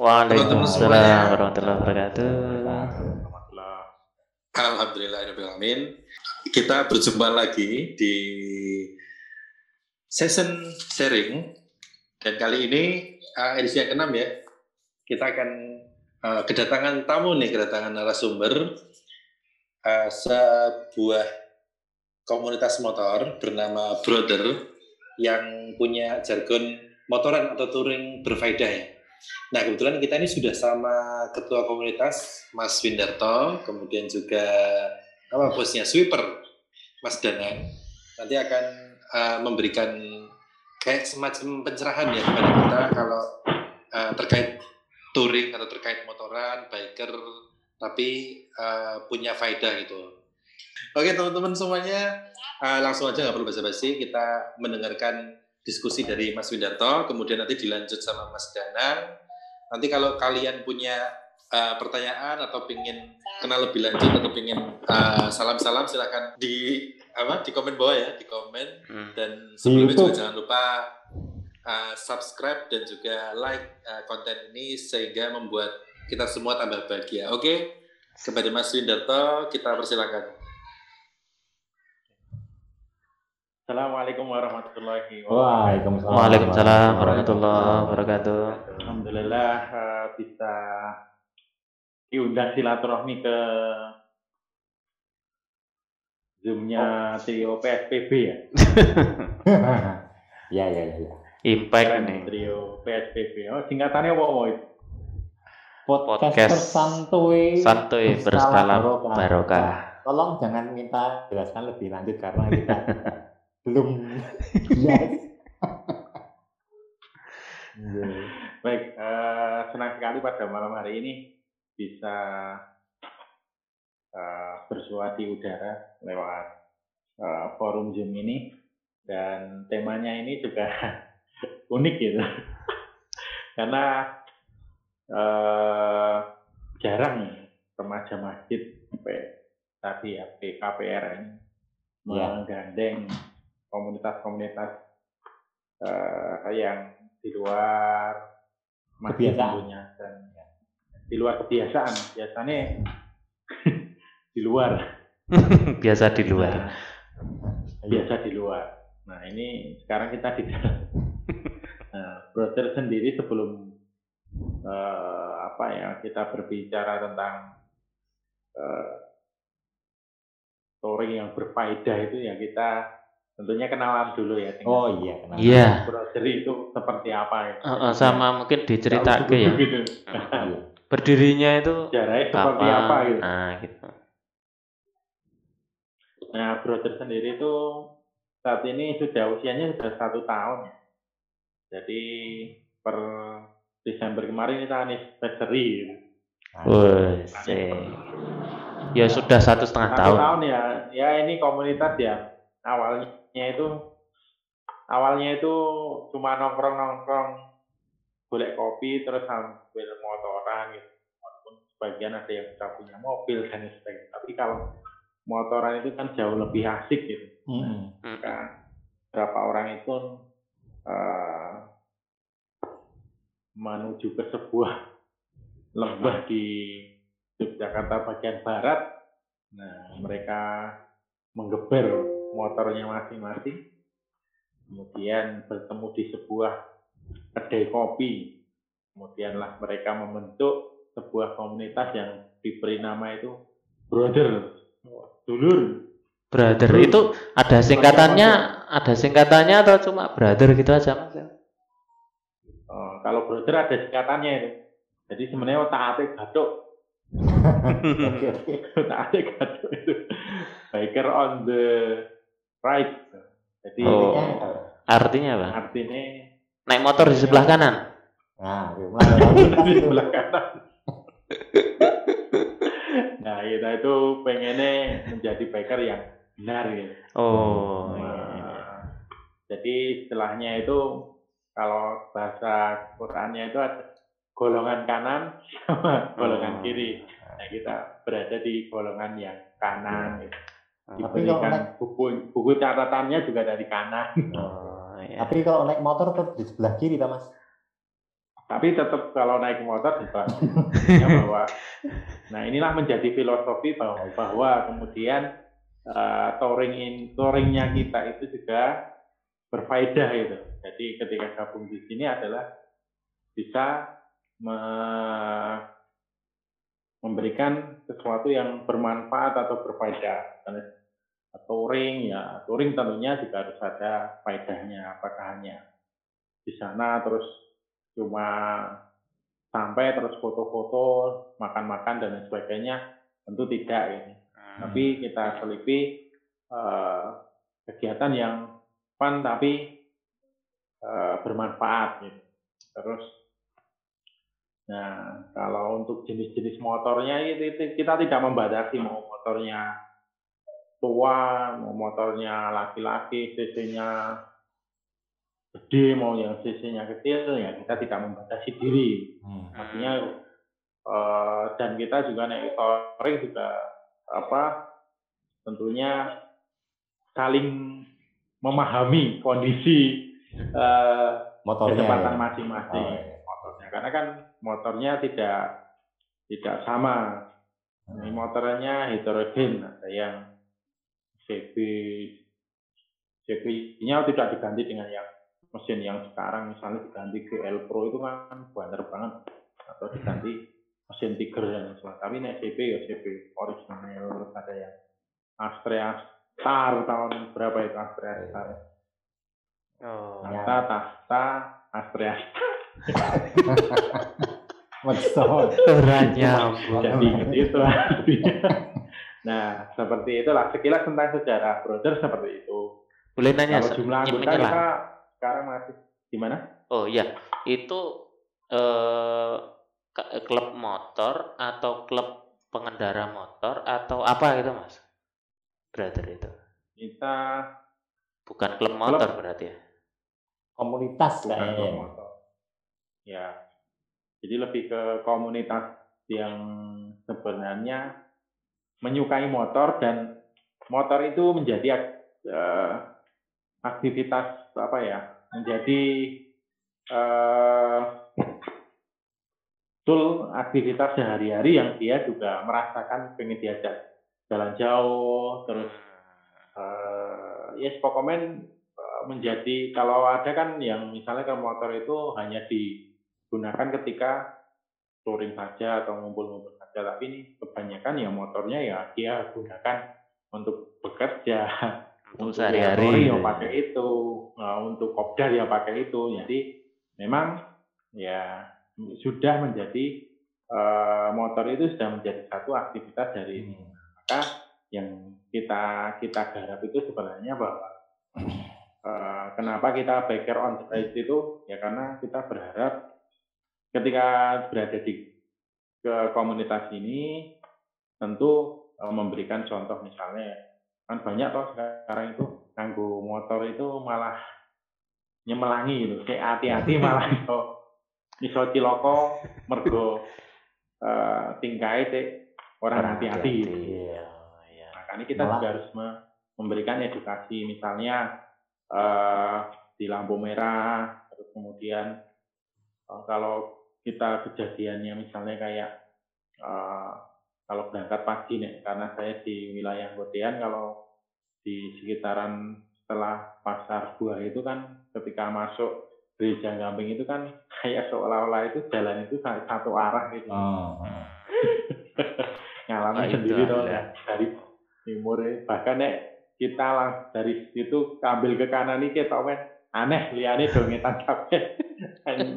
Waalaikumsalam warahmatullahi wabarakatuh. Alhamdulillahirrahmanirrahim. Kita berjumpa lagi di session sharing dan kali ini uh, edisi yang keenam ya. Kita akan uh, kedatangan tamu nih, kedatangan narasumber uh, sebuah komunitas motor bernama Brother yang punya jargon motoran atau touring berfaedah ya. Nah kebetulan kita ini sudah sama ketua komunitas Mas Windarto, kemudian juga apa bosnya sweeper Mas Danang. Nanti akan uh, memberikan kayak semacam pencerahan ya kepada kita kalau uh, terkait touring atau terkait motoran, biker, tapi uh, punya faedah gitu. Oke teman-teman semuanya, uh, langsung aja nggak perlu basa-basi, kita mendengarkan diskusi dari Mas Windarto, kemudian nanti dilanjut sama Mas Danang. Nanti kalau kalian punya uh, pertanyaan atau ingin kenal lebih lanjut atau ingin uh, salam-salam silahkan di apa di komen bawah ya di komen hmm. dan sebelumnya juga jangan lupa uh, subscribe dan juga like uh, konten ini sehingga membuat kita semua tambah bahagia. Oke, okay? kepada Mas Windarto kita persilakan. Assalamualaikum warahmatullahi wabarakatuh. Waalaikumsalam warahmatullahi wabarakatuh. Alhamdulillah uh, bisa diundang silaturahmi ke Zoom-nya oh. trio PSPB ya. ya ya ya ya. Impact nih. Trio PSPB. Oh singkatannya apa mau itu? Podcast santuy santuy berskala barokah. barokah. Tolong jangan minta jelaskan lebih lanjut karena kita belum. Yes. Baik, uh, senang sekali pada malam hari ini bisa uh, bersua di udara lewat uh, forum Zoom ini. Dan temanya ini juga unik gitu. Karena uh, jarang remaja masjid sampai tadi ya PKPR ini ya. menggandeng komunitas-komunitas uh, yang di luar kebiasaan. dan ya, di luar kebiasaan. Biasanya di luar. Biasa di luar. Nah, biasa di luar. Nah ini sekarang kita di nah, brother sendiri sebelum uh, apa ya kita berbicara tentang uh, touring yang berfaedah itu ya kita Tentunya kenalan dulu ya. Oh iya, kenalan. Iya. Browser itu seperti apa ya? Uh, uh, sama mungkin diceritakan ya. Gitu. Berdirinya itu Jaranya seperti apa gitu. Nah, gitu. Nah, browser sendiri itu saat ini sudah usianya sudah satu tahun. Jadi per Desember kemarin kita anniversary. Wah, ya sudah satu setengah tahun. Satu tahun ya, ya ini komunitas ya awalnya itu awalnya itu cuma nongkrong nongkrong boleh kopi terus sambil motoran gitu. Walaupun sebagian ada yang sudah punya mobil dan sebagainya. Tapi kalau motoran itu kan jauh lebih asik gitu. Mm -hmm. kan berapa orang itu uh, menuju ke sebuah lembah di Yogyakarta bagian barat. Nah mereka menggeber motornya masing-masing, kemudian bertemu di sebuah kedai kopi, kemudianlah mereka membentuk sebuah komunitas yang diberi nama itu Brother, dulur. Brother itu ada singkatannya, ada singkatannya atau cuma brother gitu aja mas? Oh, kalau brother ada singkatannya itu. Jadi sebenarnya otak atik gatuk. otak atik gatuk itu. Biker on the right. Jadi oh. artinya apa? Artinya naik motor di sebelah kanan. Nah, di sebelah kanan. nah, kita itu pengennya menjadi biker yang benar gitu. Oh. Nah, iya. Jadi istilahnya itu kalau bahasa Qurannya itu ada golongan kanan sama golongan oh. kiri. Nah, kita berada di golongan yang kanan gitu. Nah, diberikan naik, buku buku catatannya juga dari kanan. Oh, iya. Tapi kalau naik motor tuh di sebelah kiri, ta mas? tapi tetap kalau naik motor juga ya bahwa nah inilah menjadi filosofi bahwa bahwa kemudian uh, touring in touringnya kita itu juga berfaedah itu jadi ketika gabung di sini adalah bisa me memberikan sesuatu yang bermanfaat atau berfaedah touring ya. Touring tentunya juga harus ada faedahnya apakah hanya di sana terus cuma sampai terus foto-foto makan-makan dan lain sebagainya tentu tidak ini hmm. tapi kita selipi uh, kegiatan yang fun tapi uh, bermanfaat gitu. Terus nah kalau untuk jenis-jenis motornya itu, itu kita tidak membatasi mau motornya tua, mau motornya laki-laki, cc-nya gede, mau yang cc-nya kecil, ya kita tidak membatasi diri. Hmm. Artinya uh, dan kita juga naik touring juga apa tentunya saling memahami kondisi uh, motornya kecepatan ya. masing-masing oh, iya. motornya karena kan motornya tidak tidak sama ini motornya heterogen ada yang CB CB-nya tidak diganti dengan yang mesin yang sekarang misalnya diganti GL Pro itu kan banter banget atau diganti mesin Tiger dan sebagainya. Tapi nek CB ya CB original terus ada yang Astrea Star tahun berapa itu Astrea Star? Oh. Tata Tasta Astrea Star. Betul. Jadi itu artinya. Nah, seperti itulah sekilas tentang sejarah brother seperti itu. Boleh nanya Kalau jumlah anggota kita sekarang masih di mana? Oh iya, itu eh, klub motor atau klub pengendara motor atau apa gitu mas? Brother itu? Kita bukan klub motor klub, berarti ya? Komunitas bukan klub motor. Ya, jadi lebih ke komunitas yang sebenarnya menyukai motor dan motor itu menjadi uh, aktivitas apa ya menjadi uh, tool aktivitas sehari-hari yang dia juga merasakan pengen diajak jalan jauh terus uh, ya yes, pokoknya menjadi kalau ada kan yang misalnya kalau motor itu hanya digunakan ketika touring saja atau ngumpul-ngumpul saja tapi ini kebanyakan ya motornya ya dia gunakan untuk bekerja untuk sehari-hari. ya pakai itu nah, untuk kopdar ya pakai itu. Jadi memang ya sudah menjadi uh, motor itu sudah menjadi satu aktivitas dari ini hmm. maka yang kita kita garap itu sebenarnya bahwa uh, kenapa kita biker on the itu? Ya karena kita berharap ketika berada di ke komunitas ini tentu e, memberikan contoh misalnya kan banyak toh sekarang itu nganggu motor itu malah nyemelangi gitu kayak hati-hati malah iso iso ciloko mergo uh, tingkai te orang hati-hati gitu. Iya, iya. Makanya kita malah. juga harus memberikan edukasi misalnya uh, di lampu merah terus kemudian uh, kalau kita kejadiannya misalnya kayak uh, kalau berangkat pagi nih karena saya di wilayah Godean kalau di sekitaran setelah pasar buah itu kan ketika masuk gereja Gamping itu kan kayak seolah-olah itu jalan itu satu arah gitu. Oh. Ngalamin nah, sendiri tuh ya. dari timur bahkan nek kita lang dari situ ambil ke kanan nih kita aneh liane dongetan kabeh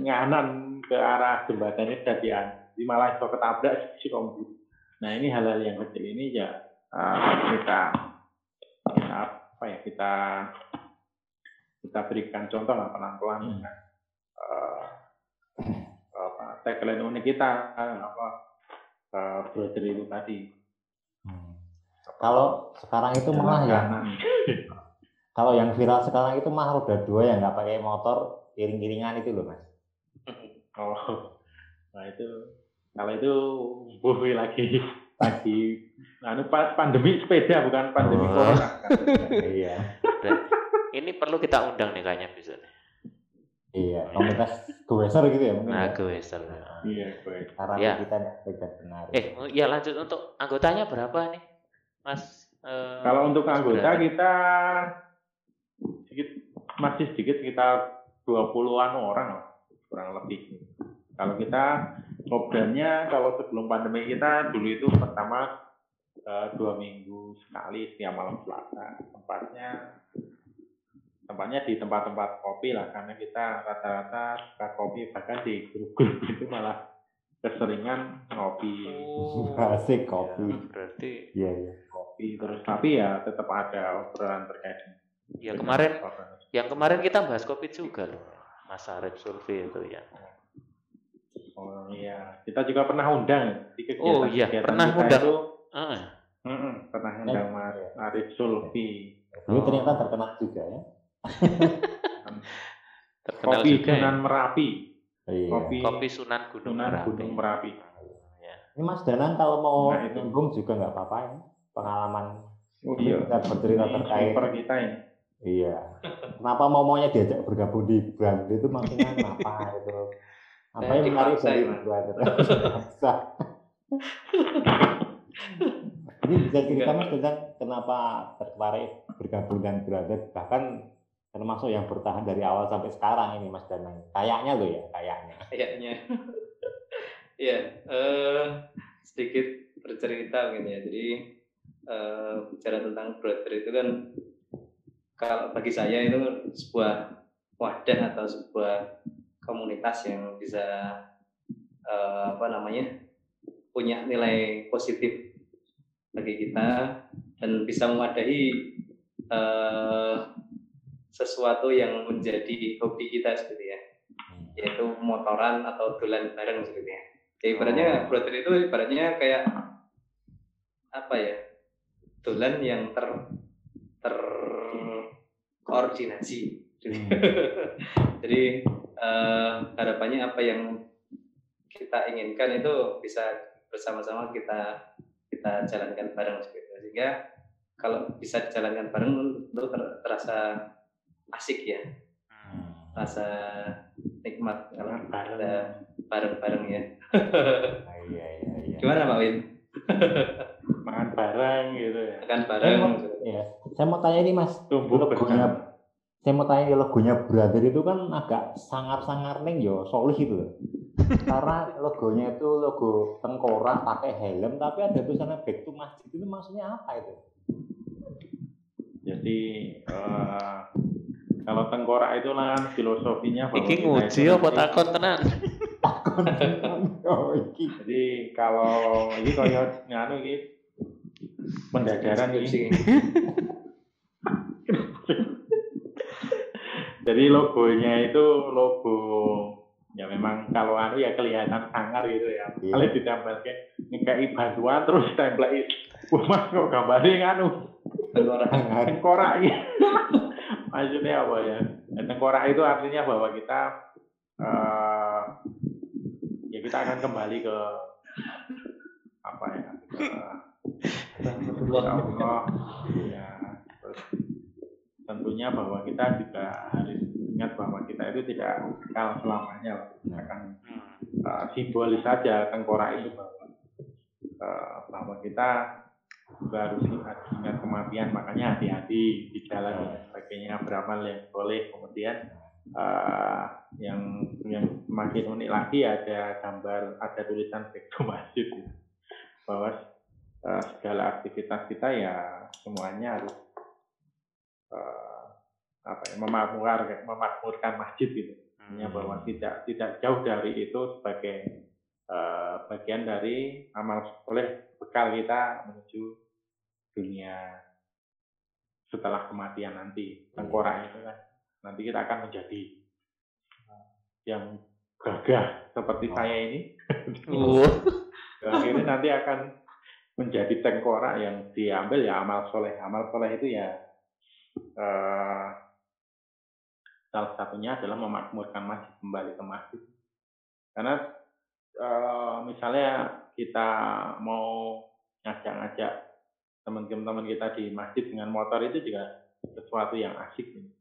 nganan ke arah jembatan ini jadi di malah itu ketabrak si kombu. Nah ini hal-hal yang kecil ini ya uh, kita, kita apa ya kita kita berikan contoh lah pelan-pelan hmm. dengan uh, apa tagline unik kita apa uh, brother itu tadi. Hmm. Kalau sekarang itu malah ya kalau yang viral sekarang itu mah roda dua yang nggak pakai motor iring-iringan itu loh mas. Oh, nah itu kalau itu buhi lagi lagi anu pandemi sepeda bukan pandemi oh. corona kan. iya. ini perlu kita undang nih kayaknya bisa Iya, komunitas goeser gitu ya mungkin. Nah, ya. goeser. Iya, gue. Cara Ya. kita tidak benar. Eh, ya lanjut untuk anggotanya berapa nih, Mas? eh, Kalau untuk Mas anggota Brother? kita sedikit masih sedikit sekitar 20-an orang lah, kurang lebih. Kalau kita programnya kalau sebelum pandemi kita dulu itu pertama eh, dua minggu sekali setiap malam Selasa. Tempatnya tempatnya di tempat-tempat kopi lah karena kita rata-rata suka kopi bahkan di grup-grup itu malah keseringan ngopi Oh, Asik kopi. ya, berarti Iya, iya. kopi terus tapi ya tetap ada obrolan terkait ya kemarin yang kemarin kita bahas kopi juga loh. Mas Arif Sulfi itu ya. Oh iya, kita juga pernah undang di kegiatan Oh, iya, kegiatan pernah kita undang. Itu, Ah, Mm-mm, pernah undang Mas Arif Sulfi, Dulu Oh. ternyata terkenal juga ya. terkenal kopi juga ya. Sunan Merapi, Iya. kopi, Kopi Sunan Gunung Sunan Merapi. Gunung Merapi. Ya. Ini Mas Danan kalau mau Nah, itu. nyambung juga nggak apa-apa ya. Pengalaman Oh iya, kita bercerita ini terkait. kita ini. Iya. Kenapa mau maunya diajak bergabung di brand itu maksudnya kenapa itu? Apa yang menarik dari brand. Jadi bisa cerita mas tentang kenapa tertarik bergabung dengan branded bahkan termasuk yang bertahan dari awal sampai sekarang ini mas Danang. Kayaknya loh ya, kayaknya. kayaknya ya eh sedikit bercerita mungkin ya jadi eh bicara tentang brother itu kan kalau bagi saya itu sebuah wadah atau sebuah komunitas yang bisa eh, apa namanya punya nilai positif bagi kita dan bisa mewadahi eh, sesuatu yang menjadi hobi kita seperti ya yaitu motoran atau dolan bareng seperti ya. Ya ibaratnya Oh. brother itu ibaratnya kayak apa ya? Dolan yang ter ter koordinasi. Hmm. Jadi eh, harapannya apa yang kita inginkan itu bisa bersama-sama kita kita jalankan bareng seperti itu. Sehingga kalau bisa dijalankan bareng itu ter- terasa asik ya, rasa nikmat kalau bareng. ada bareng-bareng ya. Ah, iya iya iya. Gimana Pak Win? Makan bareng gitu ya. Makan bareng. Iya. Saya mau tanya ini mas, Tumbuh logonya, saya mau tanya logonya brother itu kan agak sangar-sangar neng yo, solih loh. Karena logonya itu logo tengkorak pakai helm, tapi ada tulisannya back to masjid itu maksudnya apa itu? Jadi eh, kalau tengkorak itu kan filosofinya bahwa Iki nguji itu apa takon tenan? Takon oh iki. Jadi kalau ini kaya nganu iki pendadaran ini. Jadi logonya itu logo ya memang kalau anu ya kelihatan sangar gitu ya. Iya. Kalau ditempel kayak ngekei bantuan terus tempel Wah mas kok gambarnya nganu Tengkorak. Tengkorak ya. Maksudnya apa ya? Ya, Tengkorak itu artinya bahwa kita eh, ya kita akan kembali ke apa ya? Ke, Allah. Ya terus tentunya bahwa kita juga harus ingat bahwa kita itu tidak kekal selamanya Kita akan uh, simbolis saja tengkorak itu bahwa uh, bahwa kita juga harus ingat, ingat kematian. Makanya hati-hati di jalan dan sebagainya beramal yang boleh. Kemudian uh, yang yang semakin unik lagi ada gambar ada tulisan back to masjid. Bahwa uh, segala aktivitas kita ya semuanya harus uh, apa ya memakmurkan memakmurkan masjid gitu. Artinya bahwa tidak tidak jauh dari itu sebagai eh, bagian dari amal soleh bekal kita menuju dunia setelah kematian nanti tengkorak itu kan. Nanti kita akan menjadi yang gagah seperti saya ini. Uh, akhirnya nanti akan menjadi tengkorak yang diambil ya amal soleh amal soleh itu ya eh, salah satunya adalah memakmurkan masjid kembali ke masjid karena eh, misalnya kita mau ngajak-ngajak teman-teman kita di masjid dengan motor itu juga sesuatu yang asik nih.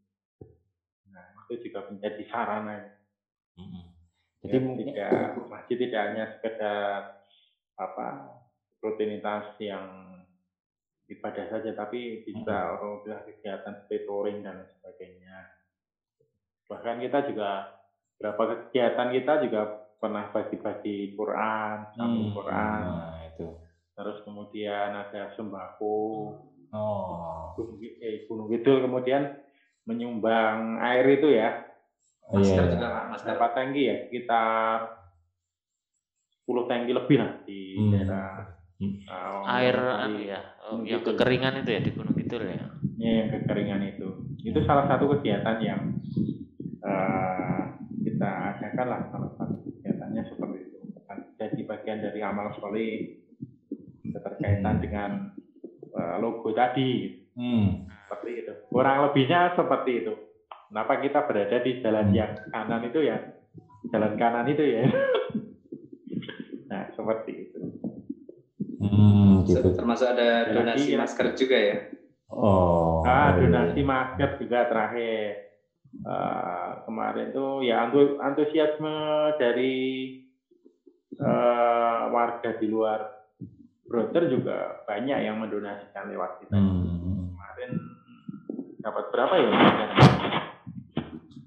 Nah, itu juga menjadi sarana. Mm-mm. Jadi Jadi mungkin tidak masjid tidak hanya sekedar apa rutinitas yang ibadah saja, tapi bisa orang bilang kegiatan seperti touring dan sebagainya. Bahkan kita juga beberapa kegiatan kita juga pernah bagi-bagi Quran, sambung Hmm, Quran, Nah, itu. terus kemudian ada sembako, Oh. Gunung, eh, Gunung Kidul kemudian menyumbang air itu ya, Masker Iya. juga Pak, masker. berapa tangki ya, sekitar 10 tangki lebih lah di Hmm. daerah. Uh, Air di- anu ya, oh, yang kekeringan itu ya di Gunung Kidul ya. ya, yang kekeringan itu. Itu salah satu kegiatan yang eh, kita adakan lah salah satu kegiatannya seperti itu. Akan Jadi bagian dari amal soleh keterkaitan Hmm. dengan eh, logo tadi Hmm. seperti itu. Kurang lebihnya seperti itu. Kenapa kita berada di jalan Hmm. yang kanan itu ya? Jalan kanan itu ya. nah, seperti itu. Hmm, gitu. Termasuk ada donasi ya. masker juga ya. Oh. Ah, iya. donasi masker juga terakhir. Eh, kemarin tuh ya antu- antusiasme dari eh, warga di luar Brother juga banyak yang mendonasikan lewat kita. Hmm. Kemarin dapat berapa ya?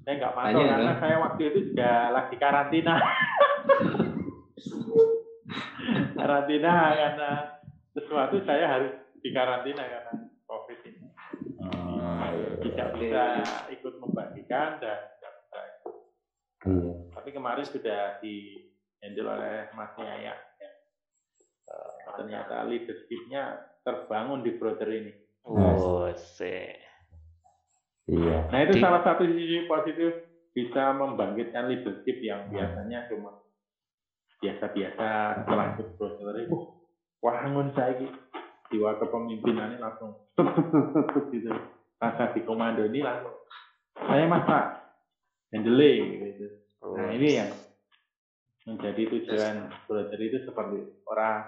Saya nggak pantau karena kan? saya waktu itu juga lagi karantina. karantina karena sesuatu saya harus dikarantina karena COVID ini. Ah, iya. Tidak bisa ikut membagikan dan tidak bisa. Iya. Tapi kemarin sudah di handle oleh Mas Yaya. ya. Eh, ternyata leadership-nya terbangun di brother ini. Oh, sih. Iya. Nah itu Di- salah satu sisi positif bisa membangkitkan leadership yang biasanya cuma biasa-biasa setelah ikut brother itu wangun saya gitu. jiwa kepemimpinannya langsung gitu rasa di komando ini langsung saya masa handle gitu nah ini yang menjadi tujuan brother itu seperti orang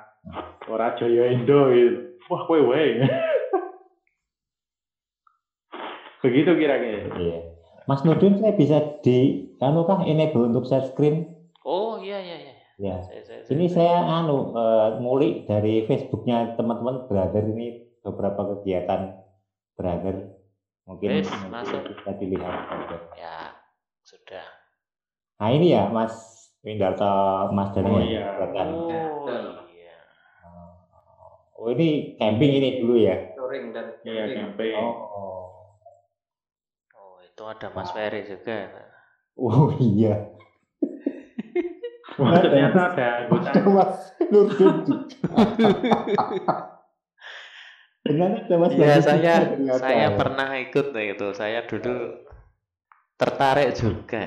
orang Joyo Indo gitu wah kue weh begitu kira-kira Iya. Mas Nudin saya bisa di kah enable untuk share screen? Oh, iya iya iya. Ya. Saya, saya, Ini saya anu eh, ngulik dari Facebooknya teman-teman brother ini beberapa kegiatan brother mungkin nanti masuk. bisa dilihat. ya sudah. Nah ini ya Mas Windarto Mas Dani Oh, ya, iya. kegiatan. Oh iya. Oh ini camping ini dulu ya? Touring dan ya campaign Oh, Oh itu ada Mas Ferry juga. oh iya. Wah, ternyata ada anggota Mas. Dengan ada Mas Nurdin saya saya ya. pernah ikut nih itu. Saya dulu tertarik juga.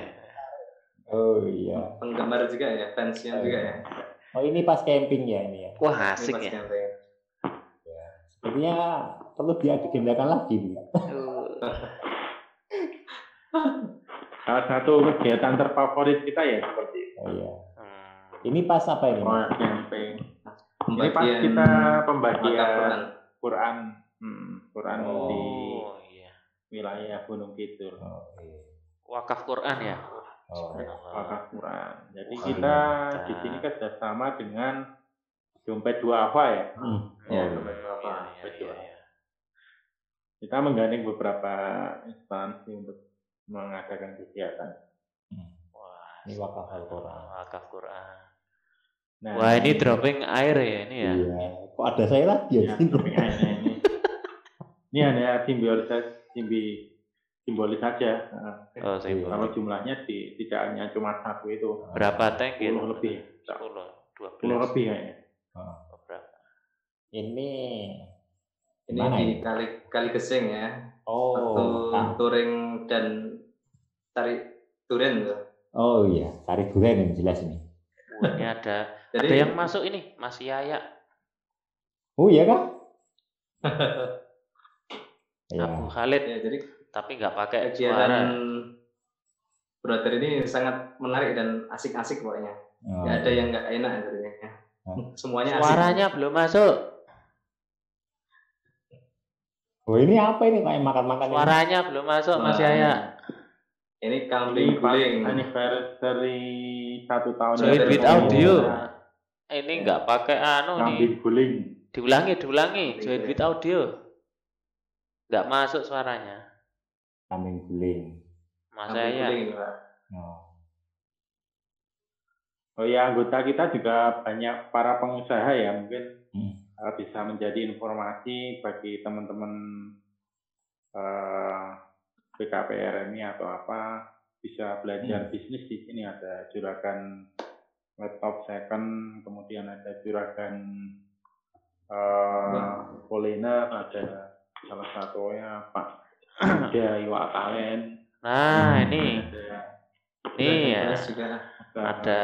Oh iya. penggemar juga ya, fansnya juga ya. Oh ini pas camping ya ini ya. Wah asik ya. camping. Sepertinya perlu diagendakan lagi. nih. salah satu kegiatan terfavorit kita ya seperti itu. Oh iya. Hmm. Ini pas apa ini? Oh, camping. Ini pas kita pembagian Quran. Quran, hmm, Quran di Oh iya. wilayah Gunung Kidul. Oh, iya. Wakaf Quran ya. Oh, Wakaf Quran. Jadi Wah, kita mantap. di sini kerjasama dengan dompet duafa ya. Hmm. Ya, Oh, dompet duafa. Iya, iya, Dompet iya, iya. Kita menggandeng beberapa instansi untuk mengadakan kegiatan. Wah, Ini wakaf Al-Quran. wakaf Quran. Nah, Wah ini dropping air ya ini ya. Iya. Kok ada saya lagi ya? Ya, topik airnya ini. Ini hanya simbolis simbi simbolis saja. Nah, Oh, saya Kalau jumlahnya di, tidak hanya cuma satu itu, berapa tank? 10 lebih. 10, 12. 10 lebih kayaknya. Oh, berapa? Ini Ini Mana di ini? kali kali gesing ya. oh, Waktu ah, touring dan tarik turen tuh. oh iya, tarik durian ini jelas ini. Wah, ini ada Jadi ada yang masuk ini Mas Yaya. Oh iya kah? Ya. Abu Khalid ya, jadi tapi nggak pakai kegiatan suara. brother ini sangat menarik dan asik-asik pokoknya. Oh. Nggak ada yang nggak enak sebenarnya. Hmm. Semuanya asik. Suaranya belum masuk. Oh ini apa ini kayak makan-makan? ini? Suaranya belum masuk Mas Wah. Yaya. Ini kambing guling. anniversary satu tahun kami. audio. Ya, Ini nggak pakai anu nih. Kambing guling. Diulangi, diulangi. Kambing Join with audio. Nggak masuk suaranya. Kambing guling. Mas Kambing saya. guling, Pak. Oh. Oh ya anggota kita juga banyak para pengusaha ya mungkin Hmm. eh, bisa menjadi informasi bagi teman-teman eh, BKPR ini atau apa bisa belajar bisnis di sini ada juragan laptop second kemudian ada juragan eh kuliner ada salah satunya Pak Yuda Iwa Kalen Nah, ini. ada Nih ya. Juga Ada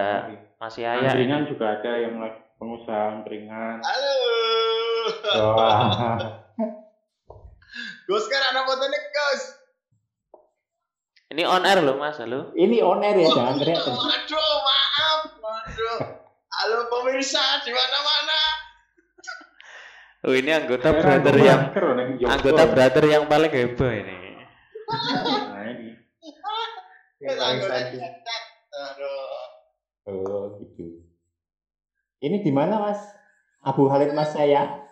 masih ayah. angkringan juga ada yang lagi pengusaha angkringan Halo. Wah. Gus kan anak fotonya Gus. Ini on air loh Mas, halo. Ini on air ya, jangan teriak. Waduh, maaf. Waduh. Halo pemirsa di mana-mana. Oh, ini anggota Saya brother yang anggota brother yang paling heboh ini. nah ini. Aduh. Oh, gitu. Ini di mana, Mas? Abu Khalid Mas saya.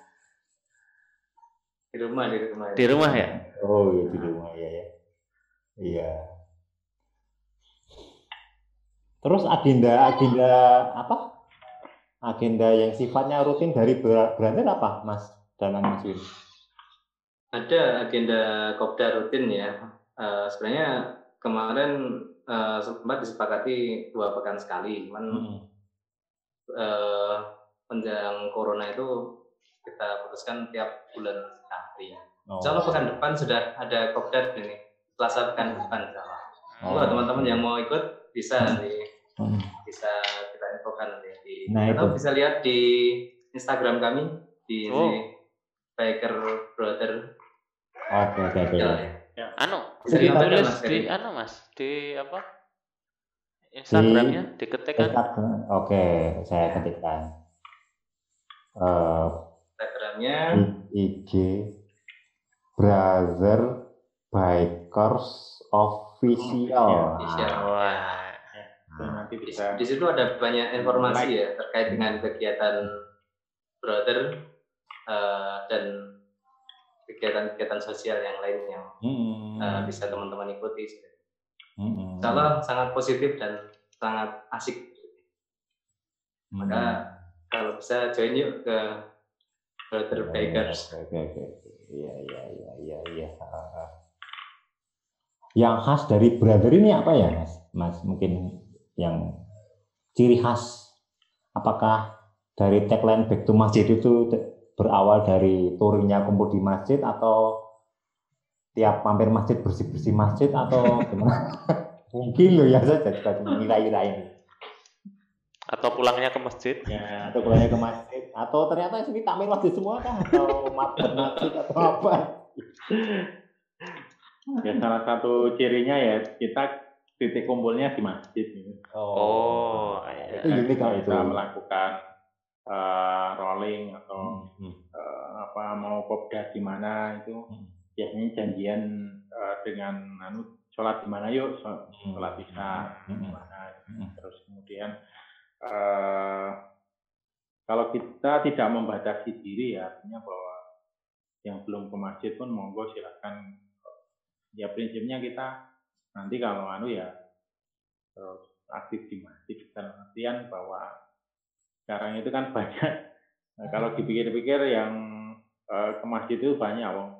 di rumah di rumah. Di rumah ya? Oh, iya di rumah ya ya. Iya. Terus agenda agenda apa? Agenda yang sifatnya rutin dari brother apa, Mas Danang Mas Win? Ada agenda kopda rutin ya. Eh, sebenarnya kemarin eh, sempat disepakati dua pekan sekali, cuman Hmm. eh, menjelang corona itu kita putuskan tiap bulan sekali. Oh. Insya Allah pekan depan sudah ada kopdar ini, Selasa pekan depan. Allah. Oh. Kalau teman-teman yang mau ikut bisa nanti Hmm. bisa kita infokan nanti di Nah, atau itu. bisa lihat di Instagram kami di Oh. Baker Brother. Oke, oke, oke. Ya. Anu, Bisa ditulis di Ferry. anu Mas, di apa? Instagramnya diketik kan? Oke, saya ketikkan. Eh, Instagramnya IG Brother Bikers Official. Official. Wah. itu nanti di, bisa di situ ada banyak informasi ya terkait dengan kegiatan Brother eh, dan kegiatan-kegiatan sosial yang lain yang Hmm. eh, bisa teman-teman ikuti. Hmm. Insya Allah sangat positif dan sangat asik. Hmm. Maka kalau bisa join yuk ke Brother Bakers. Oke, oke, oke. Iya, iya, iya, iya, iya. Yang khas dari brother ini apa ya, Mas? Mas, mungkin yang ciri khas. Apakah dari tagline Back to Masjid itu berawal dari touringnya kumpul di masjid atau tiap mampir masjid bersih-bersih masjid atau gimana? mungkin loh ya saja ngira-ngira ini. Atau pulangnya ke masjid? ya Atau pulangnya ke masjid atau ternyata sini takmir masjid semua kah atau mabet masjid atau apa? Ya salah satu cirinya ya kita titik kumpulnya di masjid gitu. Oh, iya. itu unik kalau itu. kita melakukan eh, rolling atau Hmm. eh, apa mau kopdar di mana itu Hmm. biasanya janjian eh, dengan anu sholat di mana yuk Hmm. sholat di Hmm. mana Hmm. terus kemudian eh, kalau kita tidak membatasi diri ya artinya bahwa yang belum ke masjid pun monggo silakan ya prinsipnya kita nanti kalau anu ya terus aktif di masjid dalam artian bahwa sekarang itu kan banyak. Nah, kalau dipikir-pikir yang eh, ke masjid itu banyak wong.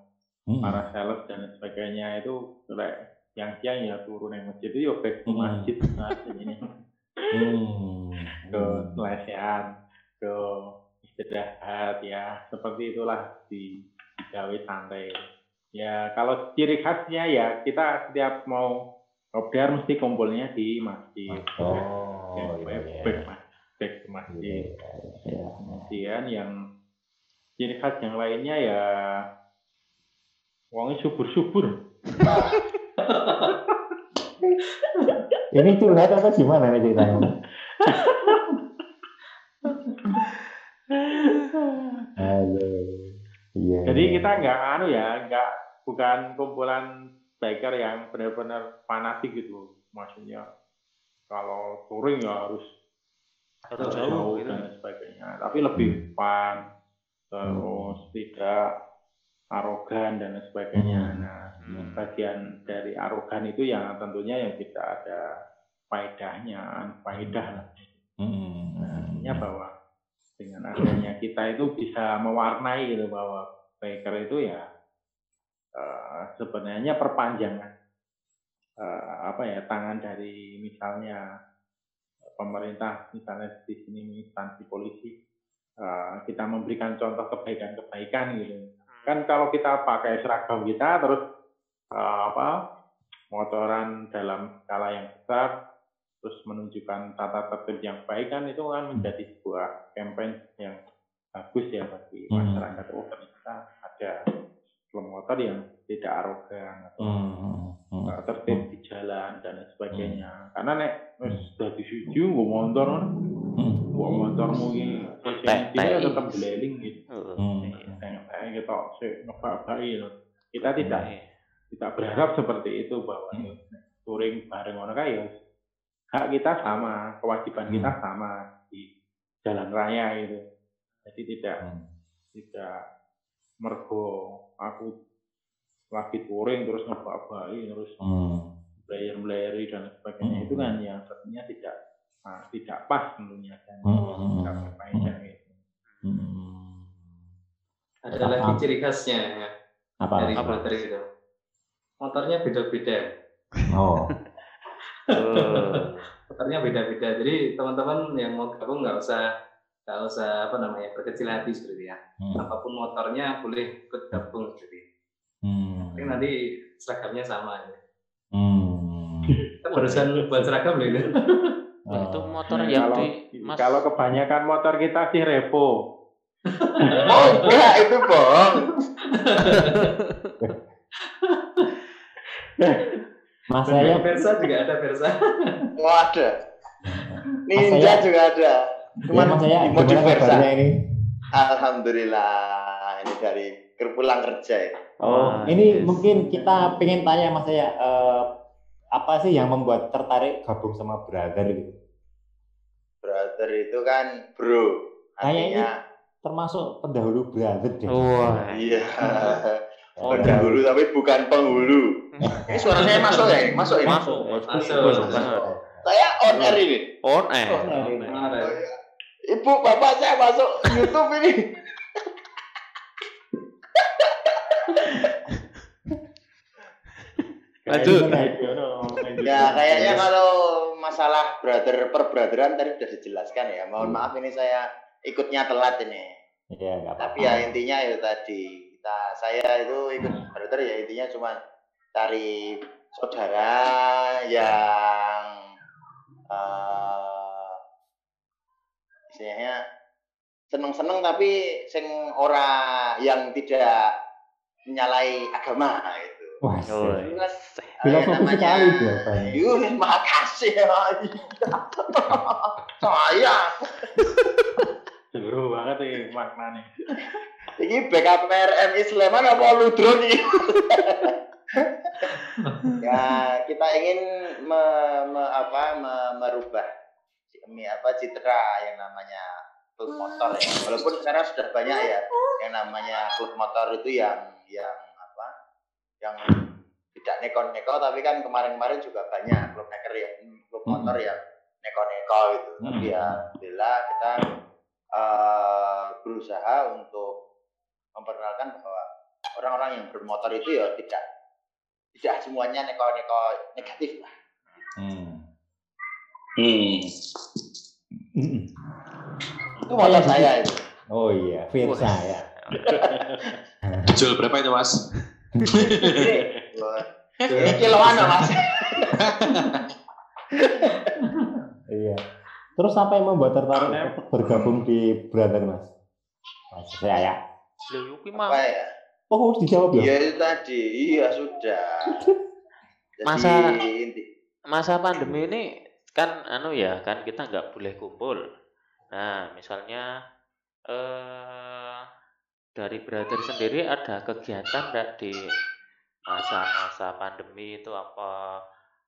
Hmm. para sales dan sebagainya itu kayak yang siang ya turun yang masjid itu ya back to Hmm. masjid. Nah, ini. Hmm. ke lesehan ke istirahat ya. Seperti itulah di digawe santai ya kalau ciri khasnya ya kita setiap mau kopdar mesti kumpulnya di masjid Oh, Ya, iya, iya. back, back ke masjid Iya. kemudian yang ciri khas yang lainnya ya uangnya subur-subur Ini curhat atau gimana nih ceritanya? Halo. Iya. jadi kita nggak anu ya nggak bukan kumpulan biker yang benar-benar fanatik gitu maksudnya kalau touring ya harus Harus jauh, jauh gitu. dan sebagainya tapi lebih fun terus tidak arogan dan sebagainya Hmm. nah Hmm. bagian dari arogan itu yang tentunya yang tidak ada faedahnya faedah lah Hmm. artinya bahwa dengan adanya kita itu bisa mewarnai gitu bahwa biker itu ya eh, sebenarnya perpanjangan eh, apa ya tangan dari misalnya pemerintah misalnya di sini instansi polisi eh, kita memberikan contoh kebaikan-kebaikan gitu. Kan kalau kita pakai seragam kita terus eh, apa motoran dalam skala yang besar terus menunjukkan tata tertib yang baik kan itu kan menjadi sebuah campaign yang bagus ya bagi Hmm. masyarakat oh ternyata ada klub motor yang tidak arogan atau Hmm. Hmm. uh, tertib di jalan dan sebagainya karena nek sudah disuju gue motor Hmm. gue Entek, dia entek. tetap beleling gitu. Hmm. kayak kita sih ngebak-baki gitu. kita tidak tidak berharap seperti itu bahwa Hmm. touring bareng orang kaya hak kita sama kewajiban Hmm. kita sama di jalan raya itu jadi tidak Hmm. tidak mergo aku lagi touring terus ngebak-baki terus Hmm. player-playeri dan sebagainya Hmm. itu kan yang tentunya tidak ah, tidak pas tentunya dan Hmm. tidak berfaedah gitu. Hmm. Ada Apa? lagi ciri khasnya ya, Apa? dari Apa? itu. Motornya beda-beda. Oh. Motornya beda-beda. Jadi teman-teman yang mau gabung nggak usah nggak usah apa namanya berkecil hati seperti ya. Hmm. Apa pun motornya boleh ikut gabung seperti. itu. Hmm. Tapi nanti seragamnya sama. Ya. Hmm. Kan barusan buat seragam loh itu. Nah, itu Oh. motor Nah, yang kalau, di Mas kalau kebanyakan motor kita sih revo Oh enggak, itu bohong. Mas saya Versa juga ada Versa. Oh ada. Ninja saya- juga ada. ya, Cuman Mas saya modif gimana Versa. ini? Alhamdulillah ini dari pulang kerja ya. Oh, Wah, ini yes. mungkin kita pengen tanya Mas saya eh, apa sih yang membuat tertarik gabung sama brother gitu? Brother itu kan bro. Artinya Termasuk pendahulu brother deh. Wah. iya. Oh, Pendahulu tapi bukan penghulu. Ini suara saya masuk ya? Masuk ini. Masuk, masuk, Masuk. masuk banget. Saya on air ini. On air. On air. on air. Ada. Oh, iya. Ibu, bapak saya masuk YouTube ini. Lanjut. Ya kayaknya kalau masalah brother perbrotheraan tadi sudah dijelaskan ya. Mohon maaf ini saya ikutnya telat ini. Iya, nggak Tapi apa-apa. ya intinya ya tadi kita saya itu ikut brother ya intinya cuma cari saudara yang eh istilahnya seneng-seneng tapi sing ora yang tidak menyalai agama itu. Wah, Oh, eh, namanya- sekali. Yuh, makasih ya. Saya seru banget nih maknanya Ini backup RMI Sleman apa Ludron ini? ya kita ingin me, me- apa, me- merubah me- apa citra yang namanya klub motor ya. Walaupun sekarang sudah banyak ya yang namanya klub motor itu yang yang apa? Yang tidak neko-neko tapi kan kemarin-kemarin juga banyak klub neker ya, klub motor yang neko-neko gitu. Tapi ya alhamdulillah kita eh, berusaha untuk memperkenalkan bahwa orang-orang yang bermotor itu ya tidak tidak semuanya neko-neko negatif lah. Hmm. Hmm. Itu motor saya itu. Oh iya, Versa Wah. ya. Jual berapa itu mas? Ini, kiloan mas. Iya. Terus apa yang membuat tertarik bergabung di brother Mas? Mas saya ya. Yuki mah Apa ya? Oh, harus dijawab ya? Iya itu tadi. Iya sudah. Jadi, Masa- inti- masa pandemi ini kan anu ya kan kita nggak boleh kumpul. Nah misalnya eh dari brother sendiri ada kegiatan nggak di masa-masa pandemi itu apa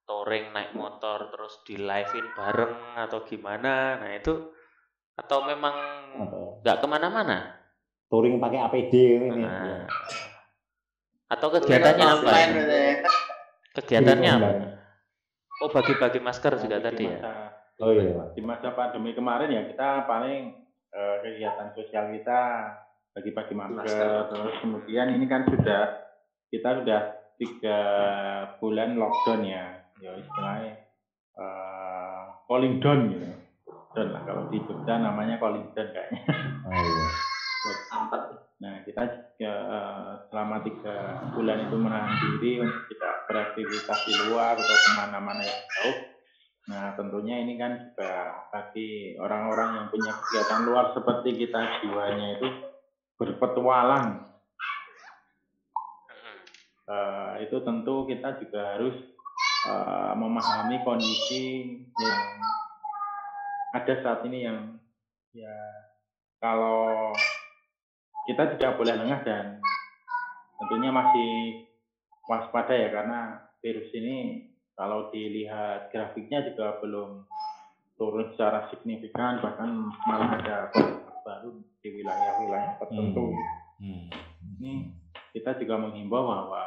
touring naik motor terus di live-in bareng atau gimana nah itu atau memang nggak ke mana-mana touring pakai APD ini. Nah. atau kegiatannya apa ya? ya. kegiatannya apa oh bagi-bagi masker juga Di tadi ya masa- Oh iya. di masa pandemi kemarin ya kita paling eh, kegiatan sosial kita bagi-bagi masker, Masker. terus kemudian ini kan sudah kita sudah tiga bulan lockdown ya ya istilahnya eh, calling down gitu down lah kalau di Jogja namanya calling down kayaknya Oh iya. Nah kita juga eh, selama tiga bulan itu menahan diri untuk tidak beraktivitas di luar atau ke mana-mana yang jauh Nah, tentunya ini kan juga bagi orang-orang yang punya kegiatan luar seperti kita jiwanya itu berpetualang. Eh, itu tentu kita juga harus eh, memahami kondisi yang ada saat ini yang ya kalau kita tidak boleh lengah dan tentunya masih waspada ya karena virus ini kalau dilihat grafiknya juga belum turun secara signifikan bahkan malah ada baru di wilayah-wilayah tertentu. Hmm. Ini kita juga menghimbau bahwa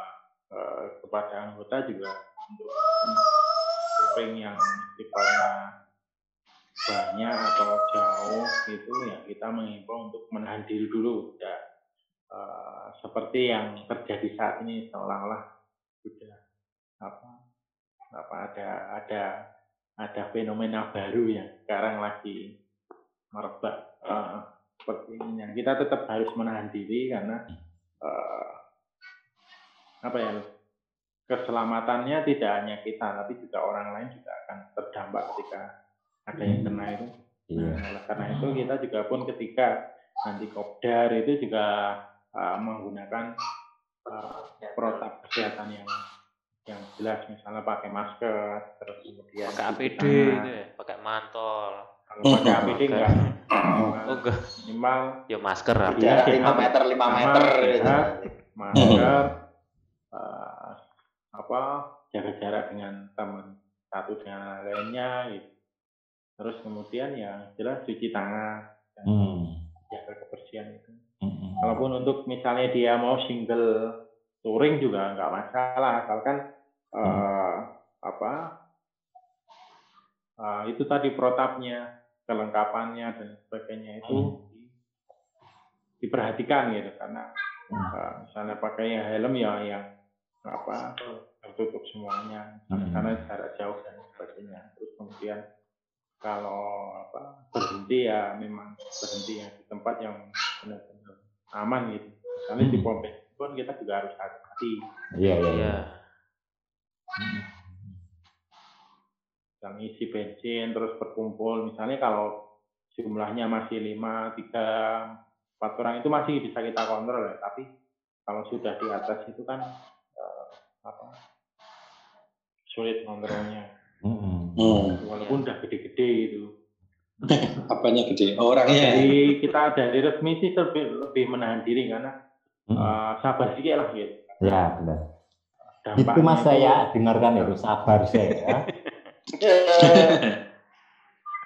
eh, kepada anggota juga untuk touring yang sifatnya banyak atau jauh itu ya kita menghimbau untuk menahan diri dulu ya eh, seperti yang terjadi saat ini seolah-olah sudah apa apa ada ada ada fenomena baru yang sekarang lagi merebak eh, seperti ini. Yang kita tetap harus menahan diri karena eh, apa ya keselamatannya tidak hanya kita tapi juga orang lain juga akan terdampak ketika ada yang kena itu. Iya. Nah, oleh karena itu kita juga pun ketika nanti kopdar itu juga eh, menggunakan eh, protap kesehatan yang yang jelas misalnya pakai masker terus kemudian pakai APD itu ya pakai mantol kalau pakai APD enggak oh enggak minimal ya masker Iya. Jarak 5 meter 5 Sama, meter gitu. masker eh, apa jaga jarak dengan teman satu dengan lainnya gitu. Terus kemudian yang jelas cuci tangan dan Hmm. jaga kebersihan itu Hmm. Kalaupun untuk misalnya dia mau single touring juga nggak masalah, asalkan eh, apa eh, itu tadi protapnya, kelengkapannya dan sebagainya itu Hmm. di- diperhatikan gitu karena Hmm. eh, misalnya pakai helm ya yang apa tertutup semuanya Hmm. karena jarak jauh dan sebagainya. Terus kemudian kalau apa berhenti ya memang berhenti ya di tempat yang benar-benar aman gitu. Misalnya di Hmm. pom pun kita juga harus hati-hati. Iya, iya, iya. ya Yang isi bensin terus berkumpul. Misalnya kalau jumlahnya masih lima, tiga, empat orang itu masih bisa kita kontrol ya. Tapi kalau sudah di atas itu kan eh, apa sulit kontrolnya. Hmm. Hmm. Walaupun udah gede-gede itu. Apanya gede? Oh, orangnya. Dari kita dari resmi sih lebih, lebih menahan diri karena Hmm. eh, sabar sedikit lah gitu. Ya, benar. Dampaknya Itu mas itu- saya dengarkan itu sabar saya. ya.